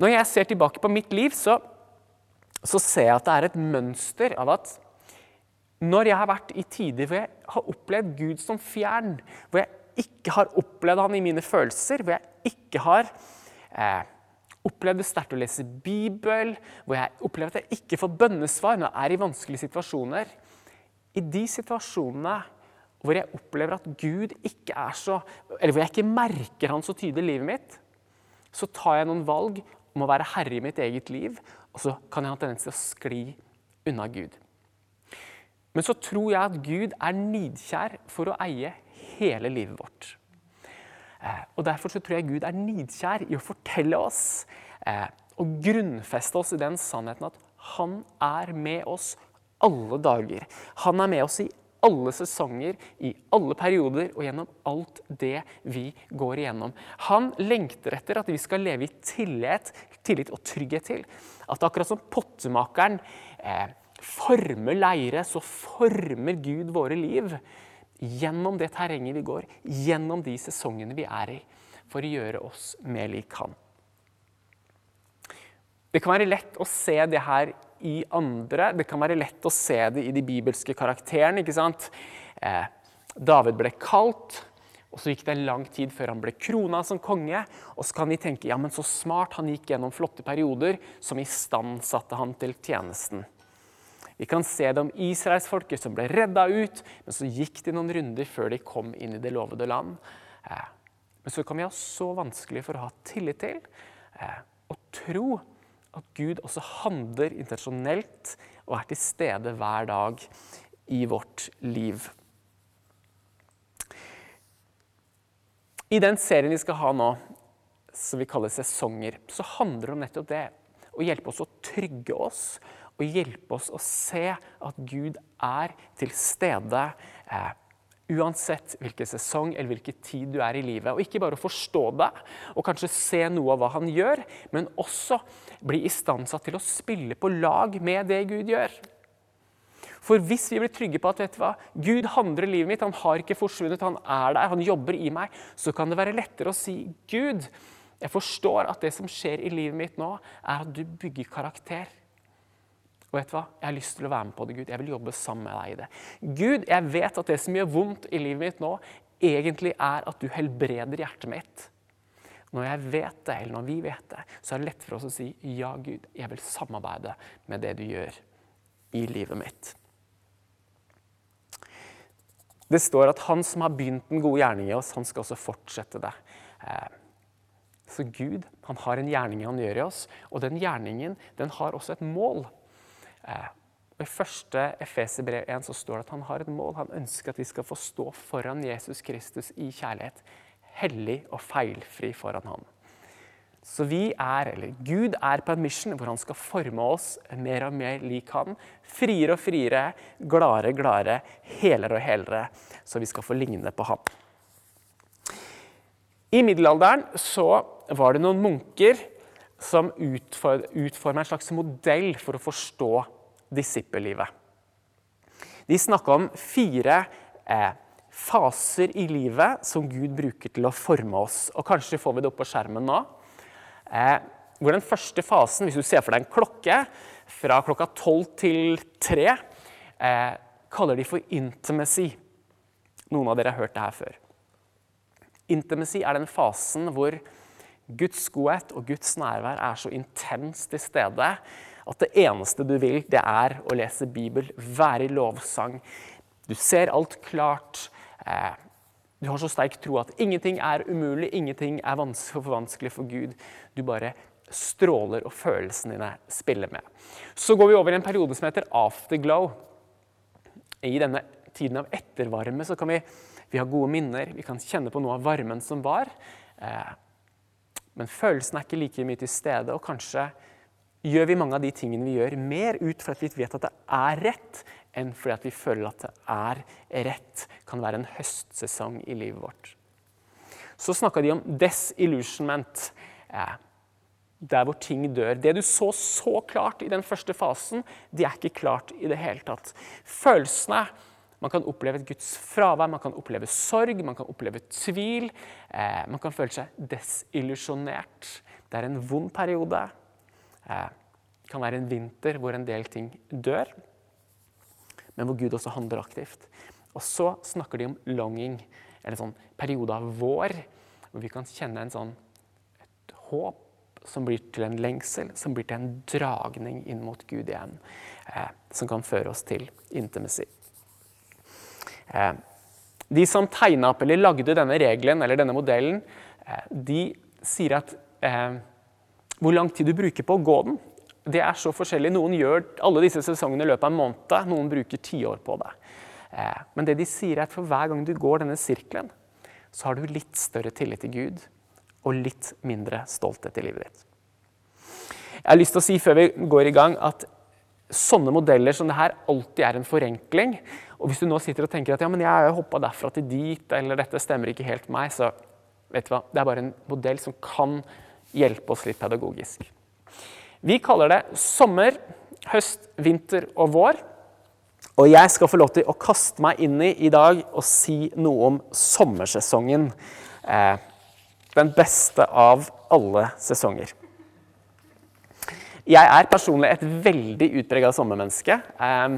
Når jeg ser tilbake på mitt liv, så, så ser jeg at det er et mønster av at når jeg har vært i tider hvor jeg har opplevd Gud som fjern, hvor jeg ikke har opplevd han i mine følelser, hvor jeg ikke har eh, opplevd det sterkt å lese Bibel, hvor jeg opplever at jeg ikke får bønnesvar når jeg er i vanskelige situasjoner I de situasjonene hvor jeg opplever at Gud ikke er så Eller hvor jeg ikke merker Han så tydelig i livet mitt, så tar jeg noen valg om å være herre i mitt eget liv, og så kan jeg ha tendens til å skli unna Gud. Men så tror jeg at Gud er nidkjær for å eie hele livet vårt. Eh, og Derfor så tror jeg Gud er nidkjær i å fortelle oss eh, og grunnfeste oss i den sannheten at han er med oss alle dager. Han er med oss i alle sesonger, i alle perioder og gjennom alt det vi går igjennom. Han lengter etter at vi skal leve i tillit, tillit og trygghet til. At akkurat som pottemakeren eh, former leire, så former Gud våre liv gjennom det terrenget vi går, gjennom de sesongene vi er i, for å gjøre oss mer lik Han. Det kan være lett å se det her i andre. Det kan være lett å se det i de bibelske karakterene. ikke sant? Eh, David ble kalt, og så gikk det en lang tid før han ble krona som konge. Og så kan vi tenke ja, men så smart, han gikk gjennom flotte perioder som istandsatte han til tjenesten. Vi kan se det om israelsfolket som ble redda ut, men så gikk de noen runder før de kom inn i det lovede land. Eh, men så kan vi ha så vanskelig for å ha tillit til eh, og tro at Gud også handler intensjonelt og er til stede hver dag i vårt liv. I den serien vi skal ha nå, som vi kaller sesonger, så handler det om nettopp det. Å hjelpe oss å trygge oss og hjelpe oss å se at Gud er til stede eh, uansett hvilken sesong eller hvilken tid du er i livet. Og ikke bare å forstå det og kanskje se noe av hva han gjør, men også bli istandsatt til å spille på lag med det Gud gjør. For hvis vi blir trygge på at vet du hva, Gud handler i livet mitt, han har ikke forsvunnet, han er der, han jobber i meg, så kan det være lettere å si Gud, jeg forstår at det som skjer i livet mitt nå, er at du bygger karakter. Og vet du hva? Jeg har lyst til å være med på det, Gud. Jeg vil jobbe sammen med deg i det. Gud, jeg vet at det som gjør vondt i livet mitt nå, egentlig er at du helbreder hjertet mitt. Når jeg vet det, eller når vi vet det, så er det lett for oss å si ja, Gud, jeg vil samarbeide med det du gjør i livet mitt. Det står at han som har begynt den gode gjerning i oss, han skal også fortsette det. Eh, så Gud han har en gjerning han gjør i oss, og den gjerningen den har også et mål. Eh, og I første Efeserbrev 1 så står det at han har et mål. Han ønsker at vi skal få stå foran Jesus Kristus i kjærlighet. Hellig og feilfri foran ham. Så vi er, eller Gud er på en mission hvor han skal forme oss mer og mer lik han. Friere og friere, gladere, gladere, helere og helere. Så vi skal få ligne på ham. I middelalderen så var det noen munker som utformer en slags modell for å forstå disippellivet. De snakker om fire eh, faser i livet som Gud bruker til å forme oss. Og Kanskje får vi det opp på skjermen nå. Eh, hvor den første fasen, Hvis du ser for deg en klokke fra klokka tolv til tre, eh, kaller de for intimacy. Noen av dere har hørt det her før. Intimacy er den fasen hvor Guds godhet og Guds nærvær er så intenst til stede at det eneste du vil, det er å lese Bibel, være i lovsang. Du ser alt klart. Eh, du har så sterk tro at ingenting er umulig, ingenting er for vanskelig for Gud. Du bare stråler, og følelsene dine spiller med. Så går vi over i en periode som heter afterglow. I denne tiden av ettervarme så kan vi, vi ha gode minner, vi kan kjenne på noe av varmen som var. Men følelsen er ikke like mye til stede, og kanskje gjør vi mange av de tingene vi gjør, mer ut for at vi vet at det er rett, enn fordi vi føler at det er rett. kan være en høstsesong i livet vårt. Så snakka de om desillusionment. Der hvor ting dør. Det du så så klart i den første fasen, de er ikke klart i det hele tatt. Følelsene man kan oppleve et Guds fravær, man kan oppleve sorg, man kan oppleve tvil. Eh, man kan føle seg desillusjonert. Det er en vond periode. Eh, det kan være en vinter hvor en del ting dør, men hvor Gud også handler aktivt. Og så snakker de om longing, eller en sånn periode av vår, hvor vi kan kjenne en sånn, et håp som blir til en lengsel, som blir til en dragning inn mot Gud igjen. Eh, som kan føre oss til intimacy. Eh, de som tegna opp eller lagde denne regelen eller denne modellen, eh, de sier at eh, hvor lang tid du bruker på å gå den, det er så forskjellig. Noen gjør alle disse sesongene i løpet av en måned, noen bruker tiår på det. Men det de sier er at for hver gang du går denne sirkelen, så har du litt større tillit til Gud og litt mindre stolthet i livet ditt. Jeg har lyst til å si før vi går i gang at sånne modeller som det her alltid er en forenkling. Og hvis du nå sitter og tenker at ja, men jeg har hoppa derfra til dit, eller dette stemmer ikke helt meg, så vet du hva, det er bare en modell som kan hjelpe oss litt pedagogisk. Vi kaller det sommer, høst, vinter og vår. Og jeg skal få lov til å kaste meg inn i i dag og si noe om sommersesongen. Eh, den beste av alle sesonger. Jeg er personlig et veldig utprega sommermenneske. Eh,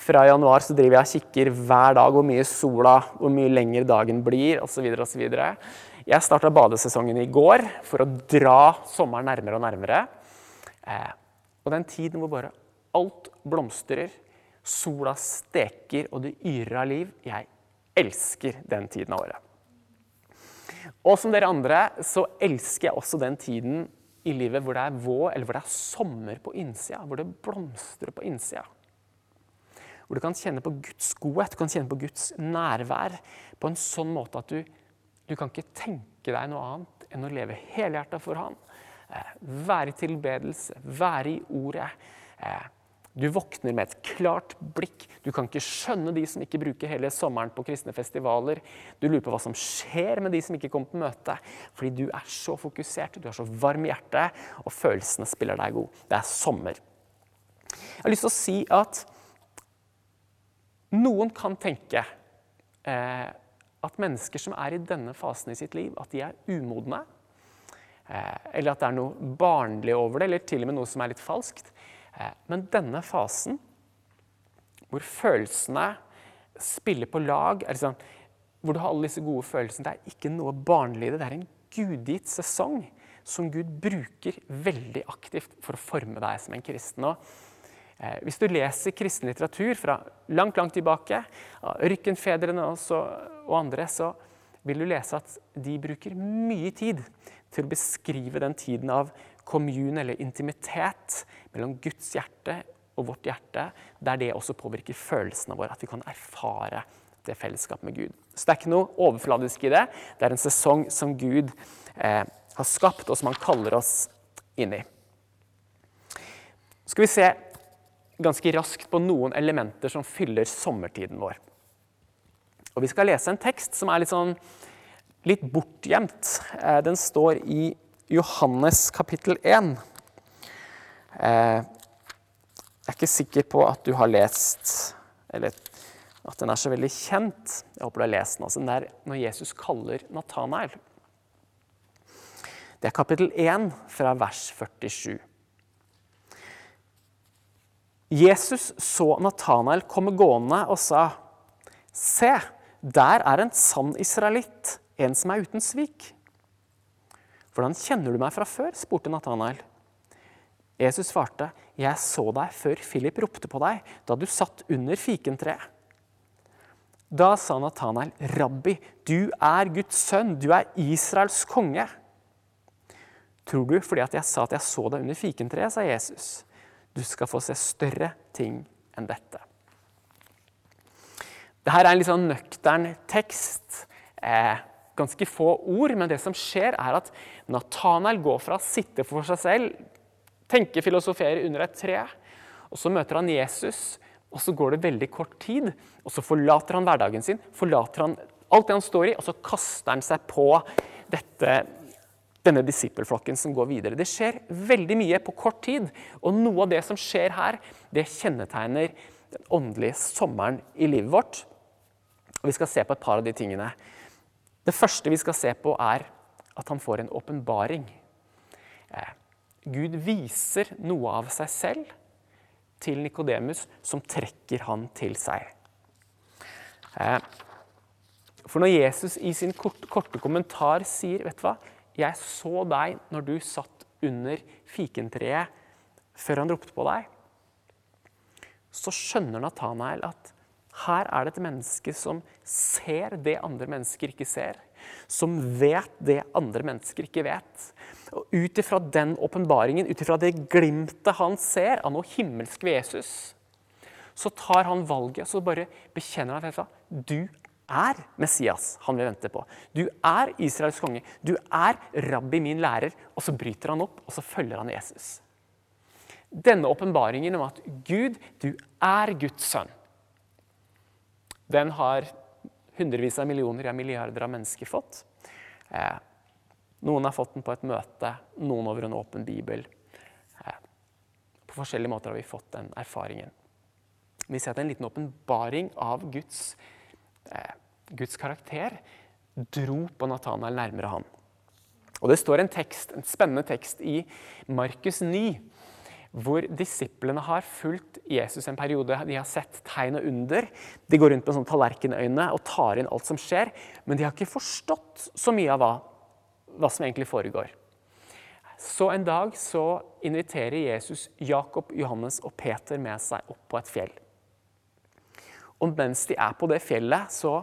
fra januar så driver jeg og kikker hver dag hvor mye sola, hvor mye lenger dagen blir osv. osv. Jeg starta badesesongen i går for å dra sommeren nærmere og nærmere. Eh, og den tiden hvor bare alt blomstrer, sola steker og det yrer av liv Jeg elsker den tiden av året. Og som dere andre så elsker jeg også den tiden i livet hvor det er vår, eller hvor det er sommer på innsida, hvor det blomstrer på innsida. Hvor du kan kjenne på Guds godhet, du kan kjenne på Guds nærvær på en sånn måte at du, du kan ikke tenke deg noe annet enn å leve helhjerta for Han. Eh, være i tilbedelse, være i ordet. Eh, du våkner med et klart blikk. Du kan ikke skjønne de som ikke bruker hele sommeren på kristne festivaler. Du lurer på hva som skjer med de som ikke kommer på møte. Fordi du er så fokusert, du er så varm i hjertet, og følelsene spiller deg god. Det er sommer. Jeg har lyst til å si at noen kan tenke eh, at mennesker som er i denne fasen i sitt liv, at de er umodne. Eh, eller at det er noe barnlig over det, eller til og med noe som er litt falskt. Eh, men denne fasen, hvor følelsene spiller på lag, sånn, hvor du har alle disse gode følelsene, det er ikke noe barnlig i det. Det er en gudgitt sesong som Gud bruker veldig aktivt for å forme deg som en kristen. Og, eh, hvis du leser kristen litteratur fra langt, langt tilbake, Rykkenfedrene og andre, så vil du lese at de bruker mye tid til å beskrive den tiden av kommun eller intimitet mellom Guds hjerte og vårt hjerte, der det også påvirker følelsene våre, at vi kan erfare det fellesskapet med Gud. Så det er ikke noe overfladisk i det. Det er en sesong som Gud eh, har skapt, og som han kaller oss inn i. Skal vi se ganske raskt på noen elementer som fyller sommertiden vår. Og Vi skal lese en tekst som er litt sånn litt bortgjemt. Eh, den står i Johannes kapittel 1. Eh, jeg er ikke sikker på at du har lest Eller at den er så veldig kjent. Jeg håper du har lest den. Altså, den er når Jesus kaller Natanael. Det er kapittel 1 fra vers 47. Jesus så Natanael komme gående og sa, Se, der er en sann israelitt, en som er uten svik. Hvordan kjenner du meg fra før? spurte Nathanael. Jesus svarte, Jeg så deg før Philip ropte på deg, da du satt under fikentreet. Da sa Nathanael, Rabbi, du er Guds sønn, du er Israels konge. Tror du fordi at jeg sa at jeg så deg under fikentreet, sa Jesus. Du skal få se større ting enn dette. Dette er en litt sånn nøktern tekst. Eh, ganske få ord, men det som skjer, er at Nathanael går fra å sitte for seg selv, tenke, filosofere under et tre, og så møter han Jesus, og så går det veldig kort tid, og så forlater han hverdagen sin, forlater han alt det han står i, og så kaster han seg på dette, denne disippelflokken som går videre. Det skjer veldig mye på kort tid, og noe av det som skjer her, det kjennetegner den åndelige sommeren i livet vårt. Og Vi skal se på et par av de tingene. Det første vi skal se på, er at han får en åpenbaring. Gud viser noe av seg selv til Nikodemus, som trekker han til seg. Eh, for når Jesus i sin korte, korte kommentar sier vet du hva, 'Jeg så deg når du satt under fikentreet før han ropte på deg', så skjønner Nathanael at her er det et menneske som ser det andre mennesker ikke ser. Som vet det andre mennesker ikke vet. Og ut ifra den åpenbaringen, ut ifra det glimtet han ser av noe himmelsk ved Jesus, så tar han valget så bare bekjenner han at du er Messias han vil vente på. Du er Israels konge. Du er rabbi, min lærer. Og så bryter han opp, og så følger han Jesus. Denne åpenbaringen om at Gud, du er Guds sønn, den har hundrevis av millioner, ja milliarder av mennesker fått. Eh, noen har fått den på et møte, noen over en åpen bibel. Eh, på forskjellige måter har vi fått den erfaringen. Vi ser at en liten åpenbaring av Guds, eh, Guds karakter dro på Nathanael nærmere han. Og Det står en, tekst, en spennende tekst i Markus 9 hvor disiplene har fulgt Jesus en periode. De har sett tegn og under. De går rundt med sånne tallerkenøyne og tar inn alt som skjer. Men de har ikke forstått så mye av hva, hva som egentlig foregår. Så en dag så inviterer Jesus Jakob, Johannes og Peter med seg opp på et fjell. Og mens de er på det fjellet, så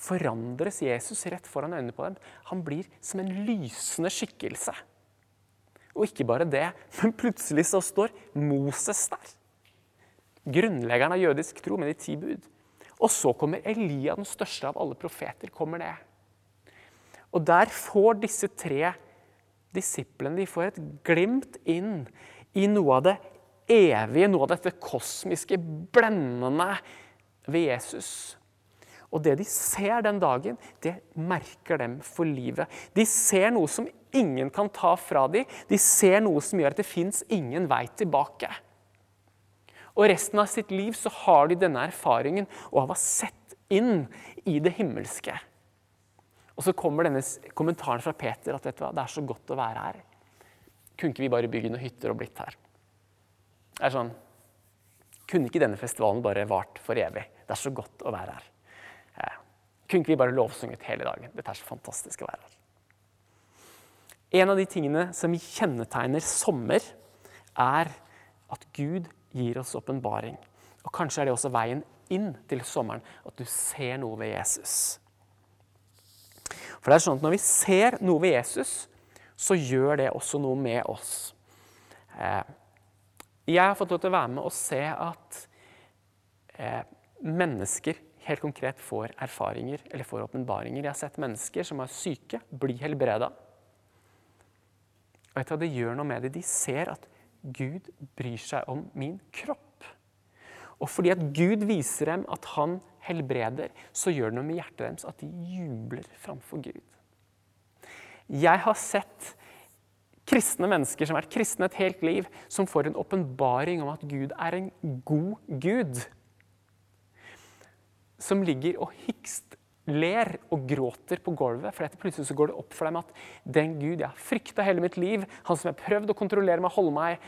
forandres Jesus rett foran øynene på dem. Han blir som en lysende skikkelse. Og ikke bare det, men plutselig så står Moses der. Grunnleggeren av jødisk tro med de ti bud. Og så kommer Elia, den største av alle profeter, kommer ned. Og der får disse tre disiplene de får et glimt inn i noe av det evige, noe av dette kosmiske, blendende ved Jesus. Og det de ser den dagen, det merker dem for livet. De ser noe som ingen kan ta fra dem. De ser noe som gjør at det fins ingen vei tilbake. Og resten av sitt liv så har de denne erfaringen og har sett inn i det himmelske. Og så kommer denne kommentaren fra Peter at hva, det er så godt å være her. Kunne ikke vi bare bygge noen hytter og blitt her? Det er sånn, Kunne ikke denne festivalen bare vart for evig? Det er så godt å være her. Kunne ikke vi bare lovsunget hele dagen? Dette er så fantastisk å være her. En av de tingene som kjennetegner sommer, er at Gud gir oss åpenbaring. Og kanskje er det også veien inn til sommeren, at du ser noe ved Jesus. For det er sånn at Når vi ser noe ved Jesus, så gjør det også noe med oss. Eh, jeg har fått lov til å være med og se at eh, mennesker helt konkret får erfaringer eller får åpenbaringer. Jeg har sett mennesker som er syke, bli helbreda. Og vet du det gjør noe med dem? De ser at Gud bryr seg om min kropp. Og fordi at Gud viser dem at han helbreder, så gjør det noe med hjertet deres at de jubler framfor Gud. Jeg har sett kristne mennesker som har vært kristne et helt liv, som får en åpenbaring om at Gud er en god Gud som ligger og hikst ler og gråter på gulvet. For plutselig så går det opp for dem at den Gud jeg har frykta hele mitt liv, han som jeg har prøvd å kontrollere meg holde meg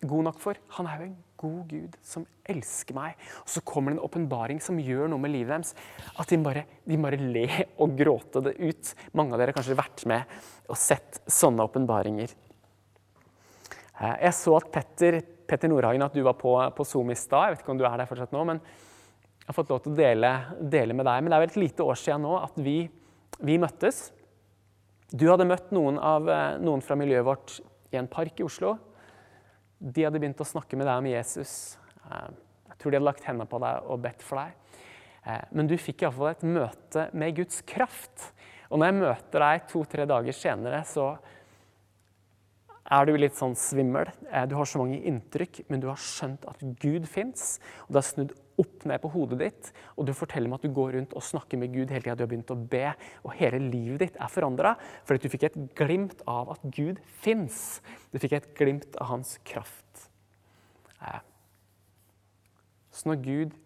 god nok for, han er jo en god Gud som elsker meg. Og så kommer det en åpenbaring som gjør noe med livet deres. At de bare, de bare le og gråte det ut. Mange av dere har kanskje vært med og sett sånne åpenbaringer. Eh, jeg så at Petter, Petter Nordhagen, at du var på, på Zoom i stad. Jeg vet ikke om du er der fortsatt nå. men har fått lov til å dele, dele, med deg. Men det er vel et lite år siden nå at vi, vi møttes. Du hadde møtt noen, av, eh, noen fra miljøet vårt i en park i Oslo. De hadde begynt å snakke med deg om Jesus. Eh, jeg tror de hadde lagt hendene på deg og bedt for deg. Eh, men du fikk iallfall et møte med Guds kraft. Og når jeg møter deg to-tre dager senere, så er du litt sånn svimmel. Du har så mange inntrykk, men du har skjønt at Gud fins. Og du har snudd opp ned på hodet ditt, og du forteller meg at du går rundt og snakker med Gud hele tida. Du har begynt å be, og hele livet ditt er forandra fordi du fikk et glimt av at Gud fins. Du fikk et glimt av hans kraft. Så når Gud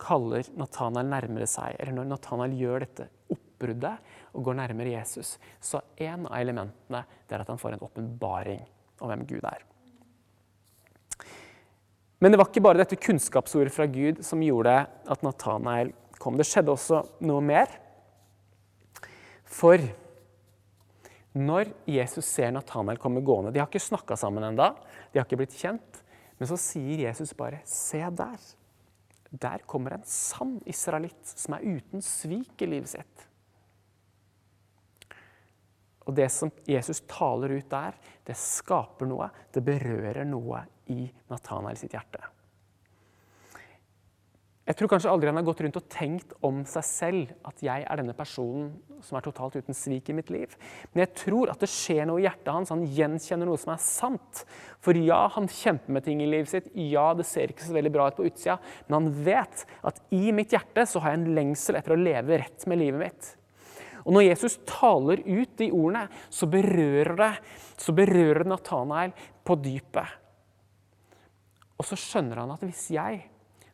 kaller Nathanael nærmere seg, eller når Nathanael gjør dette oppbruddet og går nærmere Jesus, så er en av elementene er at han får en åpenbaring om hvem Gud er. Men det var ikke bare dette kunnskapsordet fra Gud som gjorde at Natanael kom. Det skjedde også noe mer. For når Jesus ser Natanael komme gående De har ikke snakka sammen enda, de har ikke blitt kjent. Men så sier Jesus bare 'se der'. Der kommer en sann israelitt som er uten svik i livet sitt. Og det som Jesus taler ut der, det skaper noe. Det berører noe i Nathanael sitt hjerte. Jeg tror kanskje aldri han har gått rundt og tenkt om seg selv at jeg er denne personen som er totalt uten svik i mitt liv. Men jeg tror at det skjer noe i hjertet hans. Han gjenkjenner noe som er sant. For ja, han kjemper med ting i livet sitt. Ja, det ser ikke så veldig bra ut på utsida. Men han vet at i mitt hjerte så har jeg en lengsel etter å leve rett med livet mitt. Og når Jesus taler ut de ordene, så berører det berører Nathanael på dypet. Og så skjønner han at hvis jeg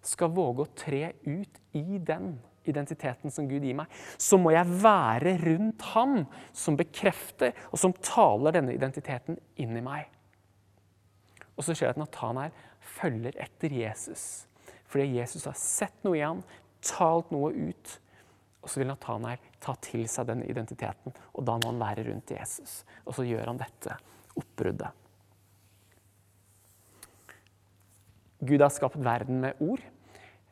skal våge å tre ut i den identiteten som Gud gir meg, så må jeg være rundt Han som bekrefter og som taler denne identiteten inn i meg. Og så skjer det at Nathanael følger etter Jesus. Fordi Jesus har sett noe i ham, talt noe ut. Og så vil Nathanael ta til seg denne identiteten, og da må han være rundt Jesus. Og så gjør han dette oppbruddet. Gud har skapt verden med ord,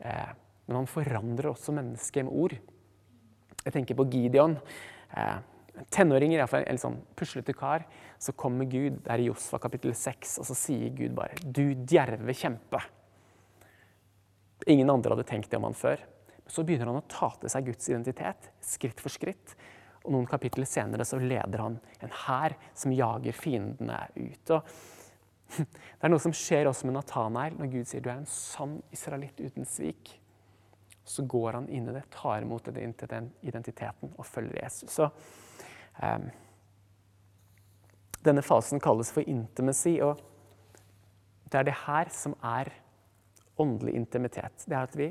eh, men han forandrer også mennesket med ord. Jeg tenker på Gideon. Eh, tenåringer, iallfall en sånn puslete kar. Så kommer Gud, det er i Josfa kapittel 6, og så sier Gud bare 'Du djerve kjempe'. Ingen andre hadde tenkt det om han før. Så begynner han å ta til seg Guds identitet, skritt for skritt. Og noen kapitler senere så leder han en hær som jager fiendene ut. Og det er noe som skjer også med Natanael når Gud sier du er en sann israelitt uten svik. Så går han inn i det, tar imot den identiteten og følger Jesus. Så, um, denne fasen kalles for intimacy, og det er det her som er åndelig intimitet. Det er at vi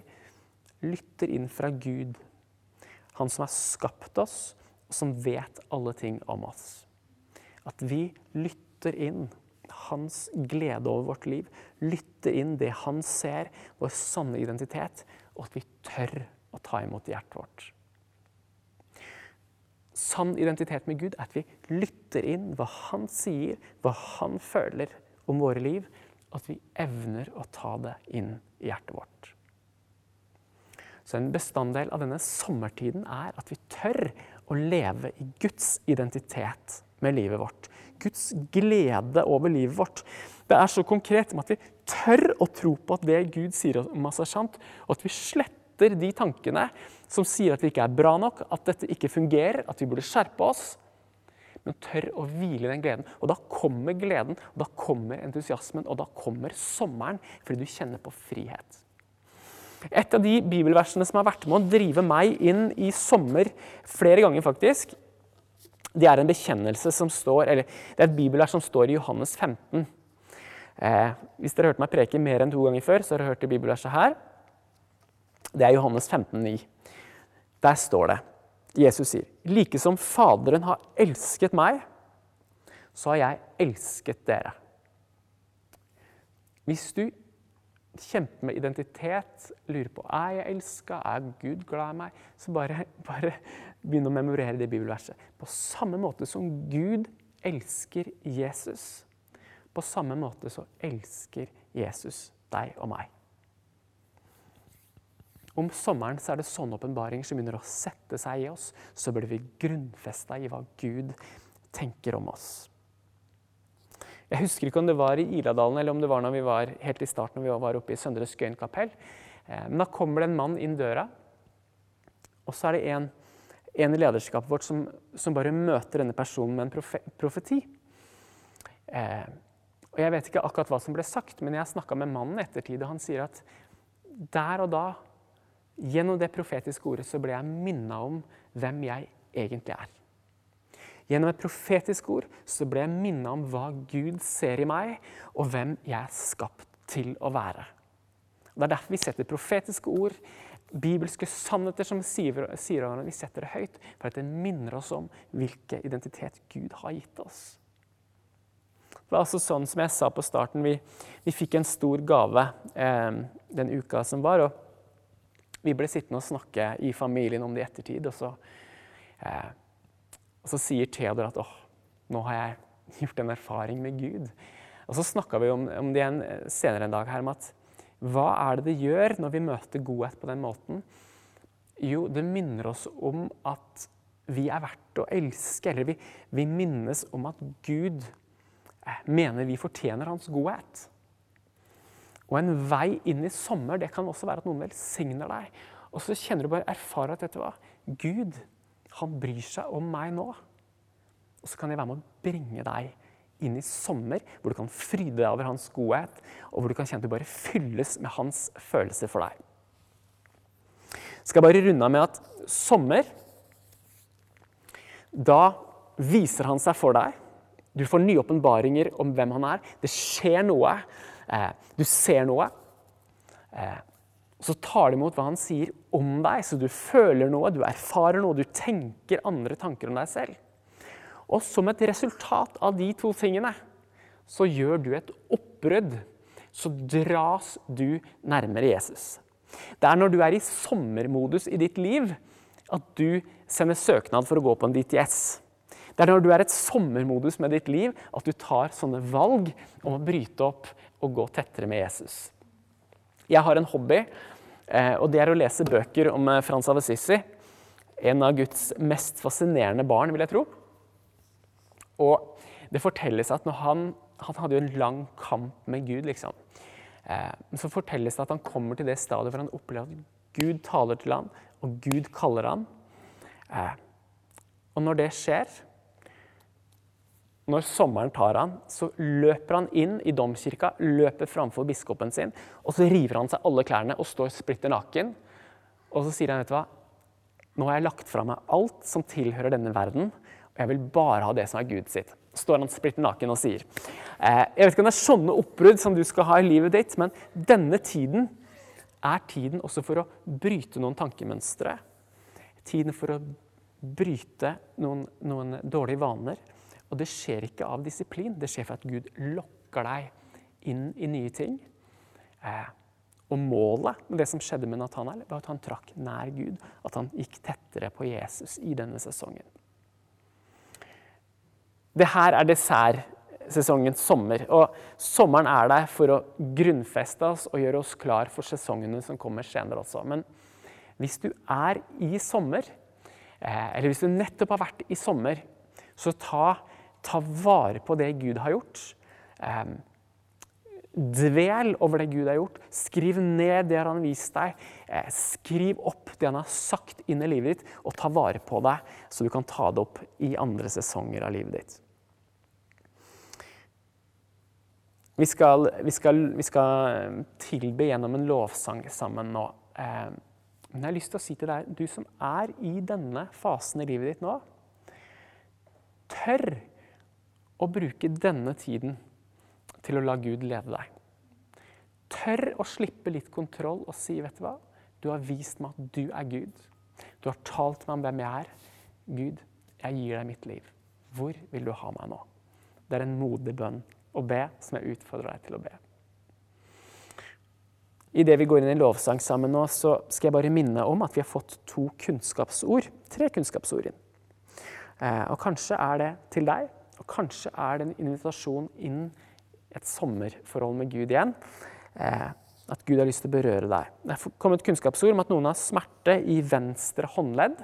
lytter inn fra Gud, Han som har skapt oss, og som vet alle ting om oss. At vi lytter inn hans glede over vårt liv, lytte inn det han ser, vår sanne identitet, og at vi tør å ta imot hjertet vårt. Sann identitet med Gud er at vi lytter inn hva han sier, hva han føler om våre liv, og at vi evner å ta det inn i hjertet vårt. Så En bestanddel av denne sommertiden er at vi tør å leve i Guds identitet med livet vårt. Guds glede over livet vårt. Det er så konkret med at vi tør å tro på at det Gud sier om oss, er sant, og at vi sletter de tankene som sier at vi ikke er bra nok, at dette ikke fungerer, at vi burde skjerpe oss. Men tør å hvile i den gleden. Og da kommer gleden, og da kommer entusiasmen, og da kommer sommeren, fordi du kjenner på frihet. Et av de bibelversene som har vært med å drive meg inn i sommer flere ganger, faktisk, det er en bekjennelse som står, eller det er et bibelvers som står i Johannes 15. Eh, hvis dere har hørt meg preke mer enn to ganger før, så har dere hørt det bibelverset her. Det er Johannes 15, 15,9. Der står det Jesus sier, like som Faderen har elsket meg, så har jeg elsket dere. Hvis du kjemper med identitet, lurer på er jeg elska, er Gud glad i meg, så bare, bare begynn å memorere det bibelverset. På samme måte som Gud elsker Jesus, på samme måte så elsker Jesus deg og meg. Om sommeren så er det sånne åpenbaringer som begynner å sette seg i oss. Så blir vi grunnfesta i hva Gud tenker om oss. Jeg husker ikke om det var i Iladalen eller om det var når vi var helt i starten når vi var oppe i Søndre Skøyen kapell. Eh, men da kommer det en mann inn døra, og så er det en, en i lederskapet vårt som, som, bare møter denne personen med en profeti. Eh, og Jeg vet ikke akkurat hva som ble sagt, men jeg snakka med mannen ettertid, og han sier at der og da, gjennom det profetiske ordet, så ble jeg minna om hvem jeg egentlig er. Gjennom et profetisk ord så ble jeg minna om hva Gud ser i meg, og hvem jeg er skapt til å være. Det er derfor vi setter profetiske ord bibelske sannheter som sier, sier over Vi setter det høyt for at det minner oss om hvilken identitet Gud har gitt oss. Det var altså sånn som jeg sa på starten, vi, vi fikk en stor gave eh, den uka som var. og Vi ble sittende og snakke i familien om det i ettertid. Og så, eh, og så sier Theodor at åh, nå har jeg gjort en erfaring med Gud. Og så snakka vi om, om det igjen senere en dag her, om at hva er det det gjør når vi møter godhet på den måten? Jo, det minner oss om at vi er verdt å elske. Eller vi, vi minnes om at Gud eh, mener vi fortjener hans godhet. Og en vei inn i sommer det kan også være at noen velsigner deg. Og så kjenner du bare erfarer at vet du hva? Gud, han bryr seg om meg nå. Og så kan jeg være med å bringe deg inn i sommer, hvor du kan fryde deg over hans godhet, og hvor du kan kjenne at du bare fylles med hans følelser for deg. Skal jeg bare runde av med at sommer Da viser han seg for deg. Du får nye åpenbaringer om hvem han er. Det skjer noe. Eh, du ser noe. Eh, så tar du imot hva han sier om deg, så du føler noe, du erfarer noe, du tenker andre tanker om deg selv. Og som et resultat av de to tingene så gjør du et oppbrudd. Så dras du nærmere Jesus. Det er når du er i sommermodus i ditt liv, at du sender søknad for å gå på en DTS. Det er når du er et sommermodus med ditt liv, at du tar sånne valg om å bryte opp og gå tettere med Jesus. Jeg har en hobby, eh, og det er å lese bøker om eh, Frans av Assisi. En av Guds mest fascinerende barn, vil jeg tro. Og det fortelles at han, han hadde jo en lang kamp med Gud, liksom. Eh, så fortelles det at han kommer til det stadiet hvor han opplever at Gud taler til ham, og Gud kaller ham. Og når det skjer, når sommeren tar han, så løper han inn i domkirka, løper framfor biskopen sin, og så river han seg alle klærne og står splitter naken. Og så sier han, vet du hva, nå har jeg lagt fra meg alt som tilhører denne verden, og jeg vil bare ha det som er Gud sitt. Står han splitter naken og sier. Eh, jeg vet ikke om det er sånne oppbrudd som du skal ha i livet ditt, men denne tiden er tiden også for å bryte noen tankemønstre. Tiden for å bryte noen, noen dårlige vaner. Og det skjer ikke av disiplin, det skjer for at Gud lokker deg inn i nye ting. Eh, og målet med det som skjedde med Nathanael, var at han trakk nær Gud. At han gikk tettere på Jesus i denne sesongen. Det her er dessertsesongens sommer. Og sommeren er der for å grunnfeste oss og gjøre oss klar for sesongene som kommer senere også. Men hvis du er i sommer, eh, eller hvis du nettopp har vært i sommer, så ta, ta vare på det Gud har gjort. Dvel over det Gud har gjort. Skriv ned det han har vist deg. Eh, skriv opp det han har sagt inn i livet ditt, og ta vare på det, så du kan ta det opp i andre sesonger av livet ditt. Vi skal, vi, skal, vi skal, tilbe gjennom en lovsang sammen nå. Men jeg har lyst til å si til deg, du som er i denne fasen i livet ditt nå, tør å bruke denne tiden til å la Gud lede deg. Tør å slippe litt kontroll og si, vet du hva, du har vist meg at du er Gud. Du har talt meg om hvem jeg er. Gud, jeg gir deg mitt liv. Hvor vil du ha meg nå? Det er en modig bønn å be, som jeg utfordrer deg til å be. Idet vi går inn i lovsang sammen nå, så skal jeg bare minne om at vi har fått to kunnskapsord. Tre kunnskapsord inn. Eh, og kanskje er det til deg, og kanskje er det en invitasjon inn et sommerforhold med Gud igjen. Eh, at Gud har lyst til å berøre deg. Det er kommet kunnskapsord om at noen har smerte i venstre håndledd.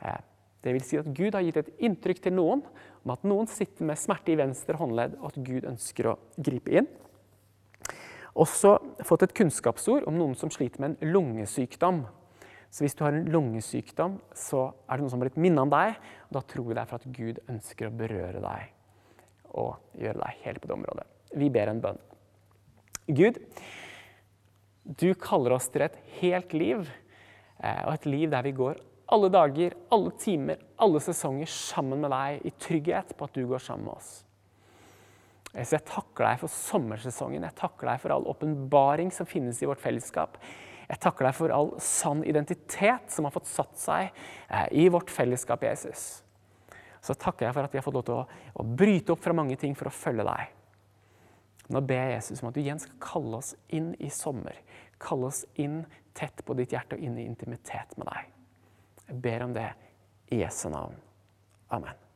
Eh, det vil si at Gud har gitt et inntrykk til noen om at noen sitter med smerte i venstre håndledd, og at Gud ønsker å gripe inn. Også fått et kunnskapsord om noen som sliter med en lungesykdom. Så hvis du har en lungesykdom, så er det noen som har blitt minnet om deg. Da tror vi det er for at Gud ønsker å berøre deg og gjøre deg helt på det området. Vi ber en bønn. Gud, du kaller oss til et helt liv, eh, og et liv der vi går alle dager, alle timer, alle sesonger sammen med deg i trygghet på at du går sammen med oss. Så jeg takker deg for sommersesongen. Jeg takker deg for all åpenbaring som finnes i vårt fellesskap. Jeg takker deg for all sann identitet som har fått satt seg eh, i vårt fellesskap, Jesus. Så takker jeg for at vi har fått lov til å, å bryte opp fra mange ting for å følge deg. Nå ber jeg Jesus om at du igjen skal kalle oss inn i sommer. Kalle oss inn tett på ditt hjerte og inn i intimitet med deg. Jeg ber om det i Jesu navn. Amen.